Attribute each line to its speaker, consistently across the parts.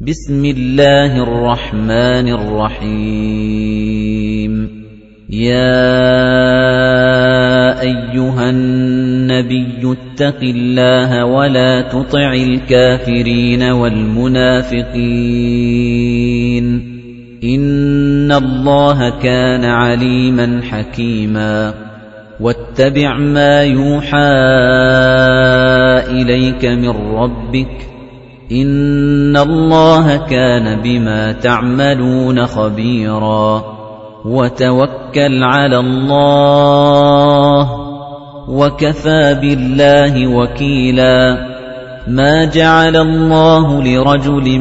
Speaker 1: بِسْمِ اللَّهِ الرَّحْمَنِ الرَّحِيمِ يَا أَيُّهَا النَّبِيُّ اتَّقِ اللَّهَ وَلَا تُطِعِ الْكَافِرِينَ وَالْمُنَافِقِينَ إِنَّ اللَّهَ كَانَ عَلِيمًا حَكِيمًا وَاتَّبِعْ مَا يُوحَىٰ إِلَيْكَ مِن رَّبِّكَ إِنَّ اللَّهَ كَانَ بِمَا تَعْمَلُونَ خَبِيرًا وَتَوَكَّلْ عَلَى اللَّهِ وَكَفَى بِاللَّهِ وَكِيلًا مَا جَعَلَ اللَّهُ لِرَجُلٍ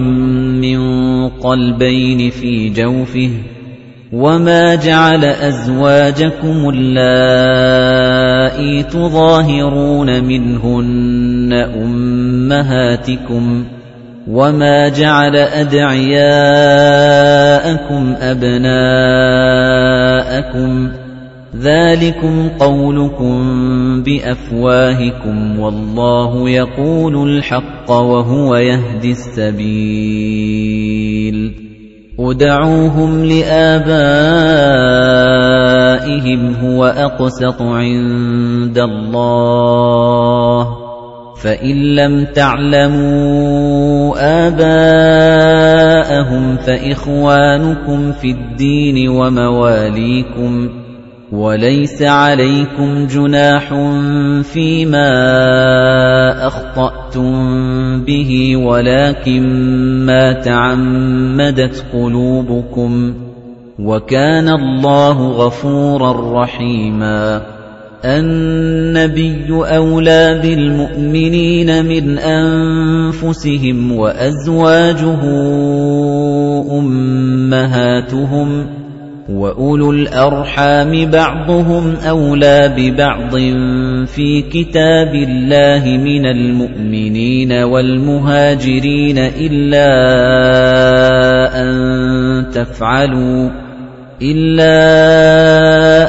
Speaker 1: مِّن قَلْبَيْنِ فِي جَوْفِهِ وَمَا جَعَلَ أَزْوَاجَكُمُ اللَّائِي تُظَاهِرُونَ مِنْهُنَّ أُمَّهَاتِكُمْ ۚ وَمَا جَعَلَ أَدْعِيَاءَكُمْ أَبْنَاءَكُمْ ذَلِكُمْ قَوْلُكُمْ بِأَفْوَاهِكُمْ وَاللَّهُ يَقُولُ الْحَقَّ وَهُوَ يَهْدِي السَّبِيلَ ادعوهم لآبائهم هو أقسط عند الله فَإِن لَّمْ تَعْلَمُوا آبَاءَهُمْ فَإِخْوَانُكُمْ فِي الدِّينِ وَمَوَالِيكُمْ وَلَيْسَ عَلَيْكُمْ جُنَاحٌ فِيمَا أَخْطَأْتُم بِهِ وَلَكِن مَّا تَعَمَّدَتْ قُلُوبُكُمْ وَكَانَ اللَّهُ غَفُورًا رَّحِيمًا النبي أولى بالمؤمنين من أنفسهم وأزواجه أمهاتهم وَأُولُو الْأَرْحَامِ بَعْضُهُمْ أَوْلَى بِبَعْضٍ فِي كِتَابِ اللَّهِ مِنَ الْمُؤْمِنِينَ وَالْمُهَاجِرِينَ إِلَّا أَن تَفْعَلُوا إِلَّا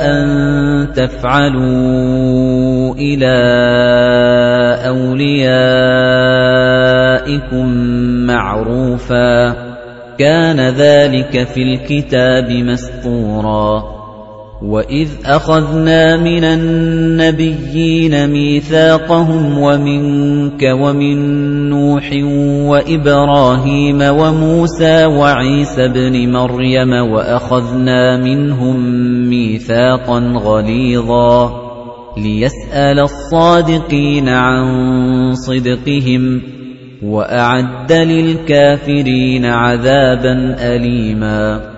Speaker 1: أَن تَفْعَلُوا إِلَى أَوْلِيَائِكُم مَّعْرُوفًا كَانَ ذَلِكَ فِي الْكِتَابِ مَسْطُورًا وَإِذْ أَخَذْنَا مِنَ النَّبِيِّينَ مِيثَاقَهُمْ وَمِنكَ وَمِن نُوحٍ وَإِبْرَاهِيمَ وَمُوسَى وَعِيسَى ابْنِ مَرْيَمَ وَأَخَذْنَا مِنْهُم مِيثَاقًا غَلِيظًا لِيَسْأَلَ الصَّادِقِينَ عَن صِدْقِهِمْ وَأَعَدَّ لِلْكَافِرِينَ عَذَابًا أَلِيمًا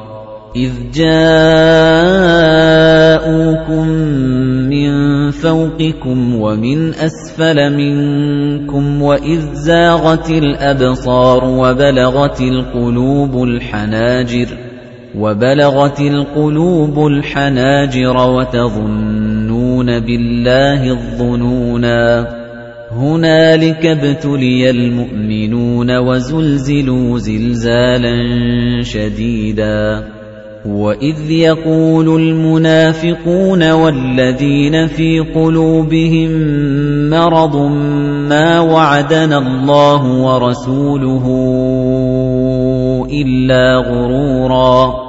Speaker 1: إِذْ جَاءُوكُم مِّن فَوْقِكُمْ وَمِنْ أَسْفَلَ مِنكُمْ وَإِذْ زَاغَتِ الْأَبْصَارُ وَبَلَغَتِ الْقُلُوبُ الْحَنَاجِرَ وَبَلَغَتِ الْقُلُوبُ الْحَنَاجِرَ وَتَظُنُّونَ بِاللَّهِ الظُّنُونَا هُنَالِكَ ابْتُلِيَ الْمُؤْمِنُونَ وَزُلْزِلُوا زِلْزَالًا شَدِيدًا وَإِذْ يَقُولُ الْمُنَافِقُونَ وَالَّذِينَ فِي قُلُوبِهِم مَّرَضٌ مَّا وَعَدَنَا اللَّهُ وَرَسُولُهُ إِلَّا غُرُورًا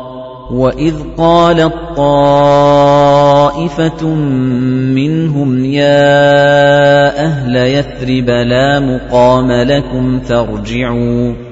Speaker 1: وَإِذْ قَالَت طَّائِفَةٌ مِّنْهُمْ يَا أَهْلَ يَثْرِبَ لَا مُقَامَ لَكُمْ فَارْجِعُوا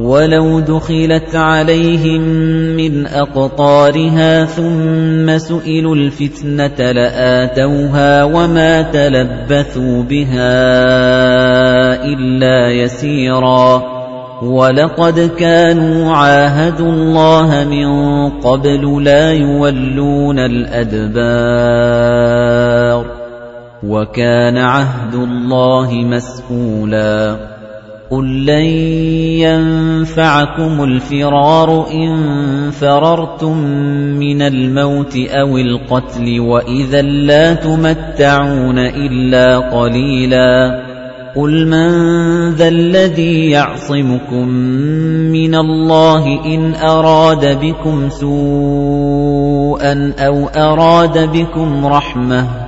Speaker 1: وَلَوْ دُخِلَتْ عَلَيْهِم مِّنْ أَقْطَارِهَا ثُمَّ سُئِلُوا الْفِتْنَةَ لَآتَوْهَا وَمَا تَلَبَّثُوا بِهَا إِلَّا يَسِيرًا وَلَقَدْ كَانُوا عَاهَدُوا اللَّهَ مِن قَبْلُ لَا يُوَلُّونَ الْأَدْبَارَ وَكَانَ عَهْدُ اللَّهِ مَسْئُولًا قُل لَّن يَنفَعَكُمُ الْفِرَارُ إِن فَرَرْتُم مِّنَ الْمَوْتِ أَوِ الْقَتْلِ وَإِذًا لَّا تُمَتَّعُونَ إِلَّا قَلِيلًا قُلْ مَن ذَا الَّذِي يَعْصِمُكُم مِّنَ اللَّهِ إِنْ أَرَادَ بِكُمْ سُوءًا أَوْ أَرَادَ بِكُمْ رَحْمَةً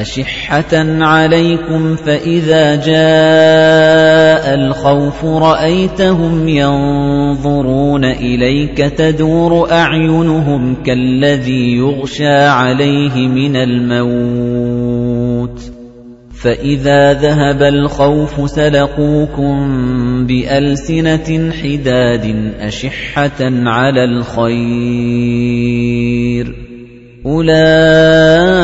Speaker 1: أَشِحَّةً عَلَيْكُمْ فَإِذَا جَاءَ الْخَوْفُ رَأَيْتَهُمْ يَنظُرُونَ إِلَيْكَ تَدُورُ أَعْيُنُهُمْ كَالَّذِي يُغْشَىٰ عَلَيْهِ مِنَ الْمَوْتِ فَإِذَا ذَهَبَ الْخَوْفُ سَلَقُوكُم بِأَلْسِنَةٍ حِدَادٍ أَشِحَّةً عَلَى الْخَيْرِ أُولَٰئِكَ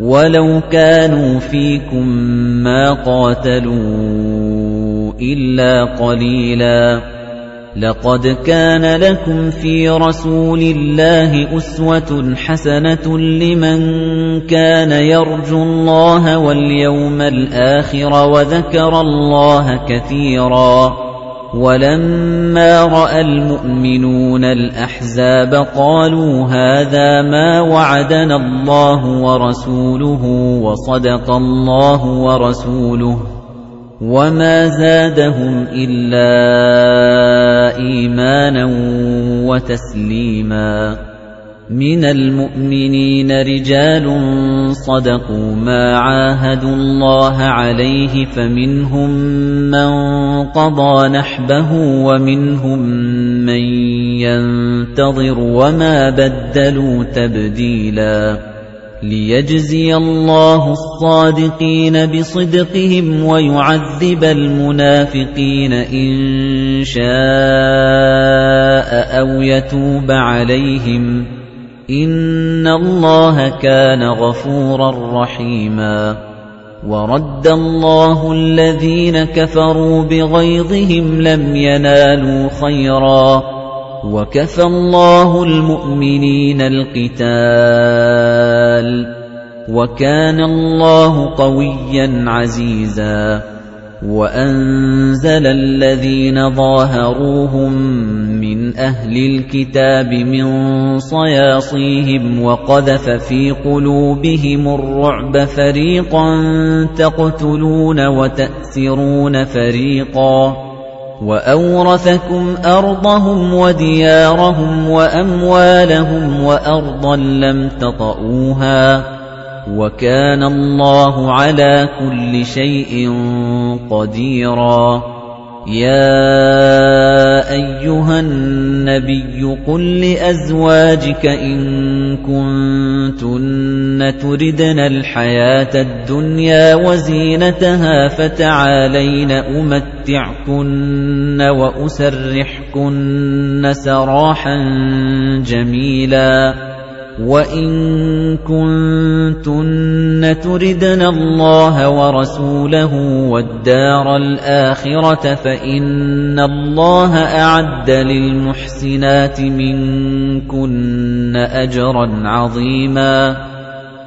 Speaker 1: وَلَوْ كَانُوا فِيكُم مَّا قَاتَلُوا إِلَّا قَلِيلًا لَّقَدْ كَانَ لَكُمْ فِي رَسُولِ اللَّهِ أُسْوَةٌ حَسَنَةٌ لِّمَن كَانَ يَرْجُو اللَّهَ وَالْيَوْمَ الْآخِرَ وَذَكَرَ اللَّهَ كَثِيرًا وَلَمَّا رَأَى الْمُؤْمِنُونَ الْأَحْزَابَ قَالُوا هَذَا مَا وَعَدَنَا اللَّهُ وَرَسُولُهُ وَصَدَقَ اللَّهُ وَرَسُولُهُ وَمَا زَادَهُمْ إِلَّا إِيمَانًا وَتَسْلِيمًا مِنَ الْمُؤْمِنِينَ رِجَالٌ صَدَقُوا مَا عَاهَدُوا اللَّهَ عَلَيْهِ فَمِنْهُم مَّن قَضَى نَحْبَهُ وَمِنْهُم مَّن يَنتَظِرُ وَمَا بَدَّلُوا تَبْدِيلًا لِيَجْزِيَ اللَّهُ الصَّادِقِينَ بِصِدْقِهِمْ وَيُعَذِّبَ الْمُنَافِقِينَ إِن شَاءَ أَوْ يَتُوبَ عَلَيْهِمْ إِنَّ اللَّهَ كَانَ غَفُورًا رَّحِيمًا وَرَدَّ اللَّهُ الَّذِينَ كَفَرُوا بِغَيْظِهِمْ لَمْ يَنَالُوا خَيْرًا وَكَفَى اللَّهُ الْمُؤْمِنِينَ الْقِتَالَ وَكَانَ اللَّهُ قَوِيًّا عَزِيزًا وَأَنزَلَ الَّذِينَ ظَاهَرُوهُم مِّنْ أَهْلِ الْكِتَابِ مِن صَيَاصِيهِمْ وَقَذَفَ فِي قُلُوبِهِمُ الرُّعْبَ فَرِيقًا تَقْتُلُونَ وَتَأْسِرُونَ فَرِيقًا وَأَوْرَثَكُمْ أَرْضَهُمْ وَدِيَارَهُمْ وَأَمْوَالَهُمْ وَأَرْضًا لَّمْ تَطَئُوهَا وَكَانَ اللَّهُ عَلَى كُلِّ شَيْءٍ قَدِيرًا يَا أَيُّهَا النَّبِيُّ قُل لِّأَزْوَاجِكَ إِن كُنتُنَّ تُرِدْنَ الْحَيَاةَ الدُّنْيَا وَزِينَتَهَا فَتَعَالَيْنَ أُمَتِّعْكُنَّ وَأُسَرِّحْكُنَّ سَرَاحًا جَمِيلًا وَإِن كُنتُنَّ تُرِدْنَ اللَّهَ وَرَسُولَهُ وَالدَّارَ الْآخِرَةَ فَإِنَّ اللَّهَ أَعَدَّ لِلْمُحْسِنَاتِ مِنكُنَّ أَجْرًا عَظِيمًا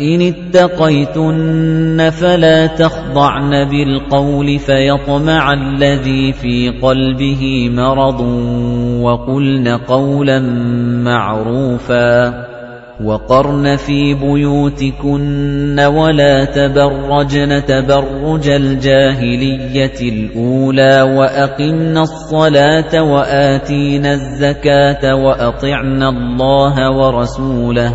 Speaker 1: إن اتقيتن فلا تخضعن بالقول فيطمع الذي في قلبه مرض وقلن قولا معروفا وقرن في بيوتكن ولا تبرجن تبرج الجاهلية الأولى وأقمن الصلاة وآتين الزكاة وأطعن الله ورسوله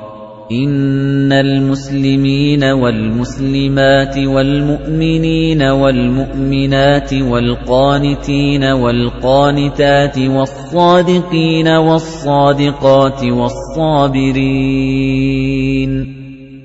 Speaker 1: إن المسلمين والمسلمات والمؤمنين والمؤمنات والقانتين والقانتات والصادقين والصادقات والصابرين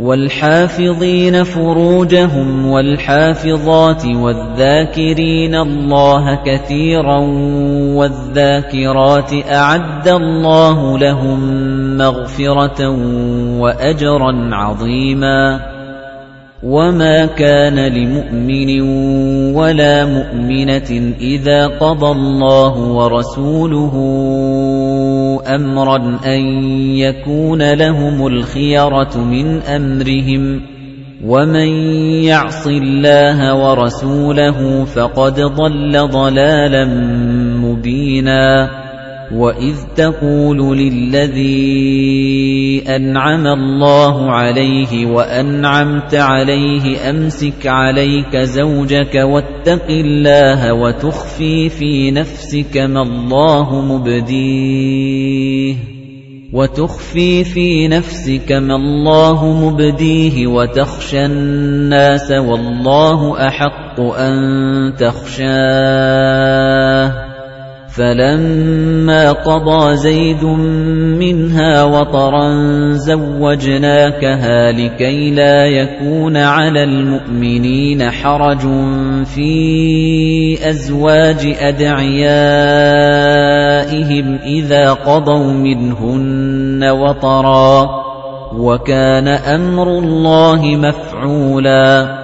Speaker 1: وَالْحَافِظِينَ فُرُوجَهُمْ وَالْحَافِظَاتِ وَالذَّاكِرِينَ اللَّهَ كَثِيرًا وَالذَّاكِرَاتِ أَعَدَّ اللَّهُ لَهُم مَّغْفِرَةً وَأَجْرًا عَظِيمًا وَمَا كَانَ لِمُؤْمِنٍ وَلَا مُؤْمِنَةٍ إِذَا قَضَى اللَّهُ وَرَسُولُهُ أمرا أن يكون لهم الخيرة من أمرهم ومن يعص الله ورسوله فقد ضل ضلالا مبيناً وَإِذْ تَقُولُ لِلَّذِي أَنْعَمَ اللَّهُ عَلَيْهِ وَأَنْعَمْتَ عَلَيْهِ أَمْسِكْ عَلَيْكَ زَوْجَكَ وَاتَّقِ اللَّهَ وَتُخْفِي فِي نَفْسِكَ مَا اللَّهُ مُبْدِيهِ وَتُخْفِي فِي نَفْسِكَ مَا اللَّهُ مُبْدِيهِ وَتَخْشَى النَّاسَ وَاللَّهُ أَحَقُّ أَن تَخْشَاهُ فَلَمَّا قَضَى زَيْدٌ مِنْهَا وَطَرًا زَوَّجْنَاكَهَا لِكَيْ لَا يَكُونَ عَلَى الْمُؤْمِنِينَ حَرَجٌ فِي أَزْوَاجِ أَدْعِيَائِهِمْ إِذَا قَضَوْا مِنْهُنَّ وَطَرًا وَكَانَ أَمْرُ اللَّهِ مَفْعُولًا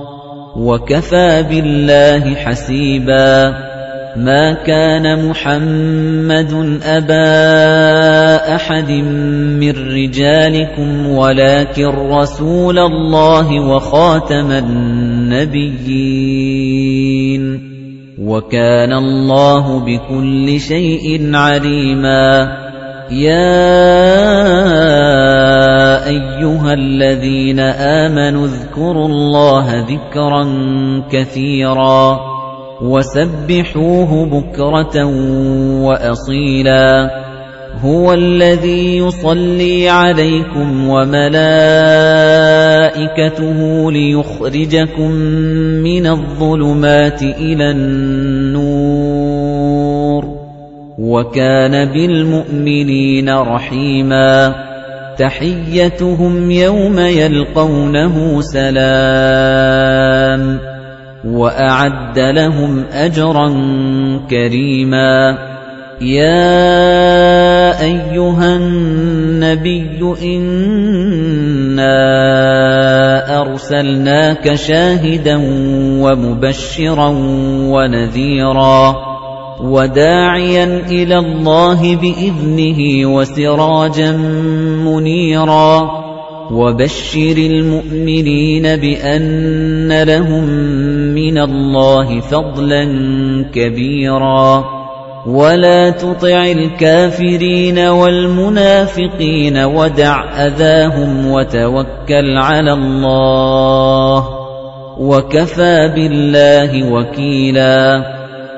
Speaker 1: وَكَفَى بِاللَّهِ حَسِيبًا مَا كَانَ مُحَمَّدٌ أَبَا أَحَدٍ مِّن رِّجَالِكُمْ وَلَٰكِن رَّسُولَ اللَّهِ وَخَاتَمَ النَّبِيِّينَ وَكَانَ اللَّهُ بِكُلِّ شَيْءٍ عَلِيمًا يَا أَيُّهَا الَّذِينَ آمَنُوا اذْكُرُوا اللَّهَ ذِكْرًا كَثِيرًا وَسَبِّحُوهُ بُكْرَةً وَأَصِيلًا هُوَ الَّذِي يُصَلِّي عَلَيْكُمْ وَمَلَائِكَتُهُ لِيُخْرِجَكُم مِّنَ الظُّلُمَاتِ إِلَى النُّورِ وَكَانَ بِالْمُؤْمِنِينَ رَحِيمًا تَحِيَّتُهُمْ يَوْمَ يَلْقَوْنَهُ سَلَامٌ وَأَعَدَّ لَهُمْ أَجْرًا كَرِيمًا يَا أَيُّهَا النَّبِيُّ إِنَّا أَرْسَلْنَاكَ شَاهِدًا وَمُبَشِّرًا وَنَذِيرًا وَدَاعِيًا إِلَى اللَّهِ بِإِذْنِهِ وَسِرَاجًا مُنِيرًا وَبَشِّرِ الْمُؤْمِنِينَ بِأَنَّ لَهُم مِّنَ اللَّهِ فَضْلًا كَبِيرًا وَلَا تُطِعِ الْكَافِرِينَ وَالْمُنَافِقِينَ وَدَعْ أَذَاهُمْ وَتَوَكَّلْ عَلَى اللَّهِ وَكَفَىٰ بِاللَّهِ وَكِيلًا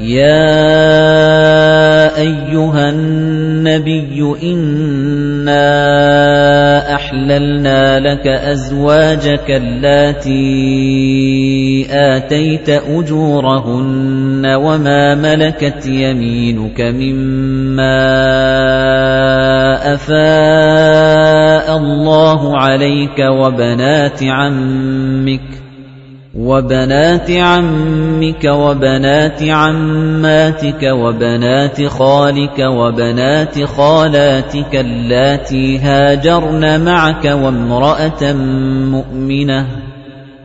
Speaker 1: يَا أَيُّهَا النَّبِيُّ إِنَّا أَحْلَلْنَا لَكَ أَزْوَاجَكَ اللَّاتِي آتَيْتَ أُجُورَهُنَّ وَمَا مَلَكَتْ يَمِينُكَ مِمَّا أَفَاءَ اللَّهُ عَلَيْكَ وَبَنَاتِ عَمِّكَ وبنات عمك وبنات عماتك وبنات خالك وبنات خالاتك اللاتي هاجرن معك وامرأة مؤمنة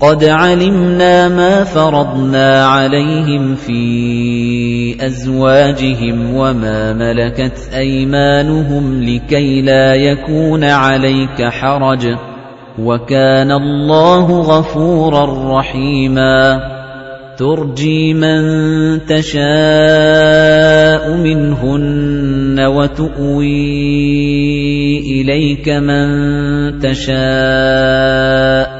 Speaker 1: قَدْ عَلِمْنَا مَا فَرَضْنَا عَلَيْهِمْ فِي أَزْوَاجِهِمْ وَمَا مَلَكَتْ أَيْمَانُهُمْ لِكَيْ لَا يَكُونَ عَلَيْكَ حَرَجٌ وَكَانَ اللَّهُ غَفُورًا رَّحِيمًا تُرْجِي مَن تَشَاءُ مِنْهُنَّ وَتُؤْوِي إِلَيْكَ مَن تَشَاءُ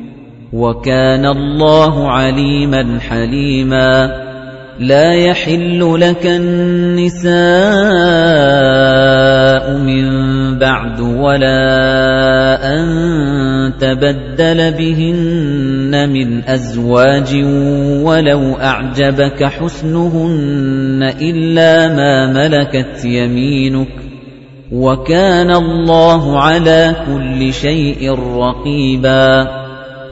Speaker 1: وَكَانَ اللَّهُ عَلِيمًا حَلِيمًا لا يحل لك النساء من بعد ولا أن تبدل بهن من أزواج ولو أعجبك حسنهن إلا ما ملكت يمينك وكان الله على كل شيء رقيباً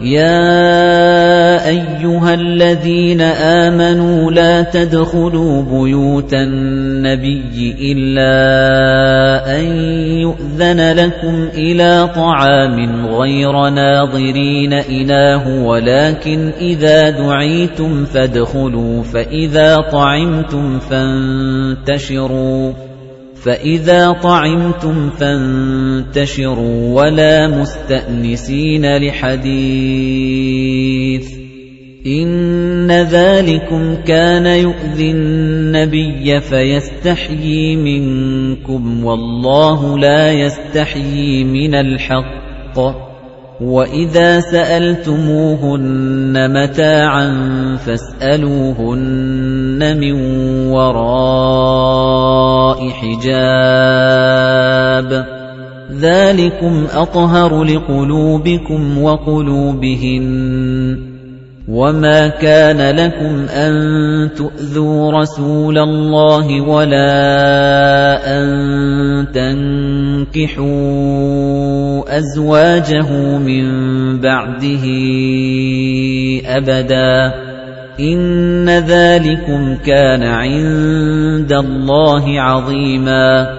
Speaker 1: يا ايها الذين امنوا لا تدخلوا بيوت النبي الا ان يؤذن لكم الى طعام غير ناظرين اله ولكن اذا دعيتم فادخلوا فاذا طعمتم فانتشروا فَإِذَا طَعِمْتُمْ فَانتَشِرُوا وَلَا مُسْتَأْنِسِينَ لِحَدِيثٍ إِنَّ ذَلِكُمْ كَانَ يُؤْذِي النَّبِيَّ فَيَسْتَحْيِي مِنكُمْ وَاللَّهُ لَا يَسْتَحْيِي مِنَ الْحَقِّ وَإِذَا سَأَلْتُمُوهُنَّ مَتَاعًا فَاسْأَلُوهُنَّ مِنْ وَرَاءِ حِجَابٍ ذَلِكُمْ أَطْهَرُ لِقُلُوبِكُمْ وَقُلُوبِهِنَّ وَمَا كَانَ لَكُمْ أَن تُؤْذُوا رَسُولَ اللَّهِ وَلَا أَن تَنكِحُوا أَزْوَاجَهُ مِن بَعْدِهِ أَبَدًا إِنَّ ذَلِكُمْ كَانَ عِندَ اللَّهِ عَظِيمًا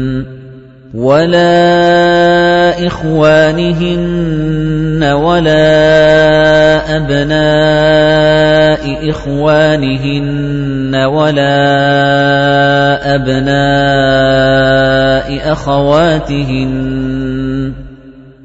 Speaker 1: ولا إخوانهن ولا أبناء إخوانهن ولا أبناء أخواتهن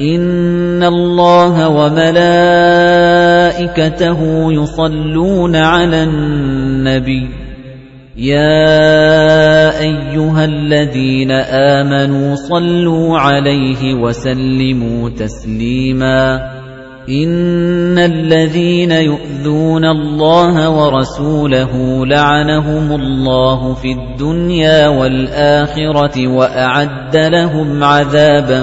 Speaker 1: إِنَّ اللَّهَ وَمَلَائِكَتَهُ يُصَلُّونَ عَلَى النَّبِيِّ يَا أَيُّهَا الَّذِينَ آمَنُوا صَلُّوا عَلَيْهِ وَسَلِّمُوا تَسْلِيمًا إِنَّ الَّذِينَ يُؤْذُونَ اللَّهَ وَرَسُولَهُ لَعَنَهُمُ اللَّهُ فِي الدُّنْيَا وَالْآخِرَةِ وَأَعَدَّ لَهُمْ عَذَابًا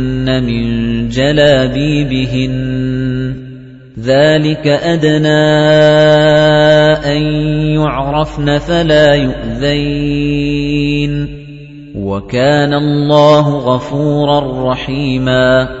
Speaker 1: يضربن من جلابيبهن ذلك أدنى أن يعرفن فلا يؤذين وكان الله غفورا رحيماً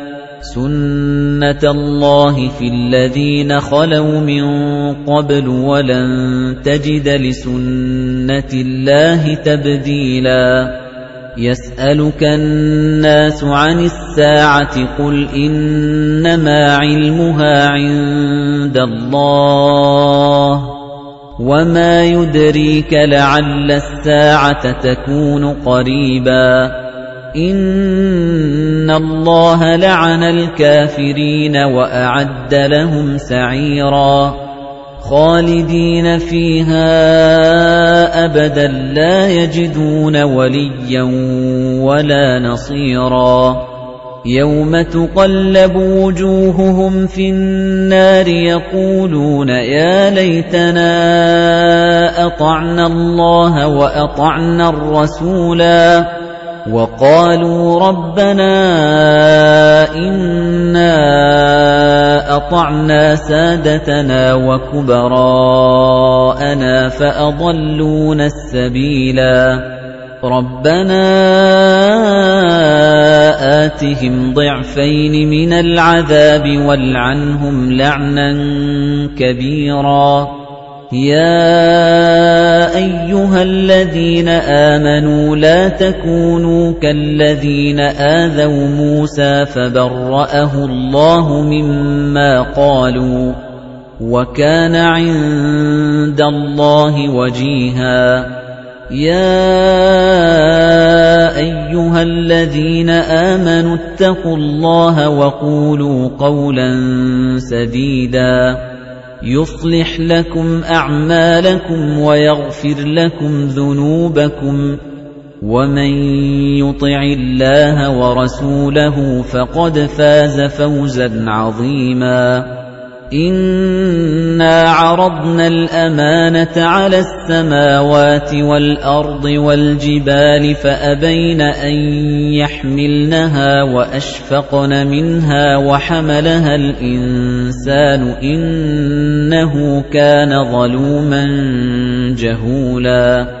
Speaker 1: سُنَّةَ اللَّهِ فِي الَّذِينَ خَلَوْا مِن قَبْلُ وَلَن تَجِدَ لِسُنَّةِ اللَّهِ تَبْدِيلًا يَسْأَلُكَ النَّاسُ عَنِ السَّاعَةِ قُلْ إِنَّمَا عِلْمُهَا عِندَ اللَّهِ وَمَا يُدْرِيكَ لَعَلَّ السَّاعَةَ تَكُونُ قَرِيبًا إِنَّ اللَّهَ لَعَنَ الْكَافِرِينَ وَأَعَدَّ لَهُمْ سَعِيرًا خَالِدِينَ فِيهَا أَبَدًا لَّا يَجِدُونَ وَلِيًّا وَلَا نَصِيرًا يَوْمَ تُقَلَّبُ وُجُوهُهُمْ فِي النَّارِ يَقُولُونَ يَا لَيْتَنَا أَطَعْنَا اللَّهَ وَأَطَعْنَا الرَّسُولَا وَقَالُوا رَبَّنَا إِنَّا أَطَعْنَا سَادَتَنَا وَكُبَرَاءَنَا فَأَضَلُّونَا السَّبِيلَا رَبَّنَا آتِهِمْ ضِعْفَيْنِ مِنَ الْعَذَابِ وَالْعَنْهُمْ لَعْنًا كَبِيرًا يَا أَيُّهَا الَّذِينَ آمَنُوا لَا تَكُونُوا كَالَّذِينَ آذَوْا مُوسَىٰ فَبَرَّأَهُ اللَّهُ مِمَّا قَالُوا وَكَانَ عِندَ اللَّهِ وَجِيهًا يَا أَيُّهَا الَّذِينَ آمَنُوا اتَّقُوا اللَّهَ وَقُولُوا قَوْلًا سَدِيدًا يُصْلِحْ لَكُمْ أَعْمَالَكُمْ وَيَغْفِرْ لَكُمْ ذُنُوبَكُمْ وَمَن يُطِعِ اللَّهَ وَرَسُولَهُ فَقَدْ فَازَ فَوْزًا عَظِيمًا إِنَّا عَرَضْنَا الْأَمَانَةَ عَلَى السَّمَاوَاتِ وَالْأَرْضِ وَالْجِبَالِ فَأَبَيْنَ أَن يَحْمِلْنَهَا وَأَشْفَقْنَ مِنْهَا وَحَمَلَهَا الْإِنسَانُ إِنَّهُ كَانَ ظَلُومًا جَهُولًا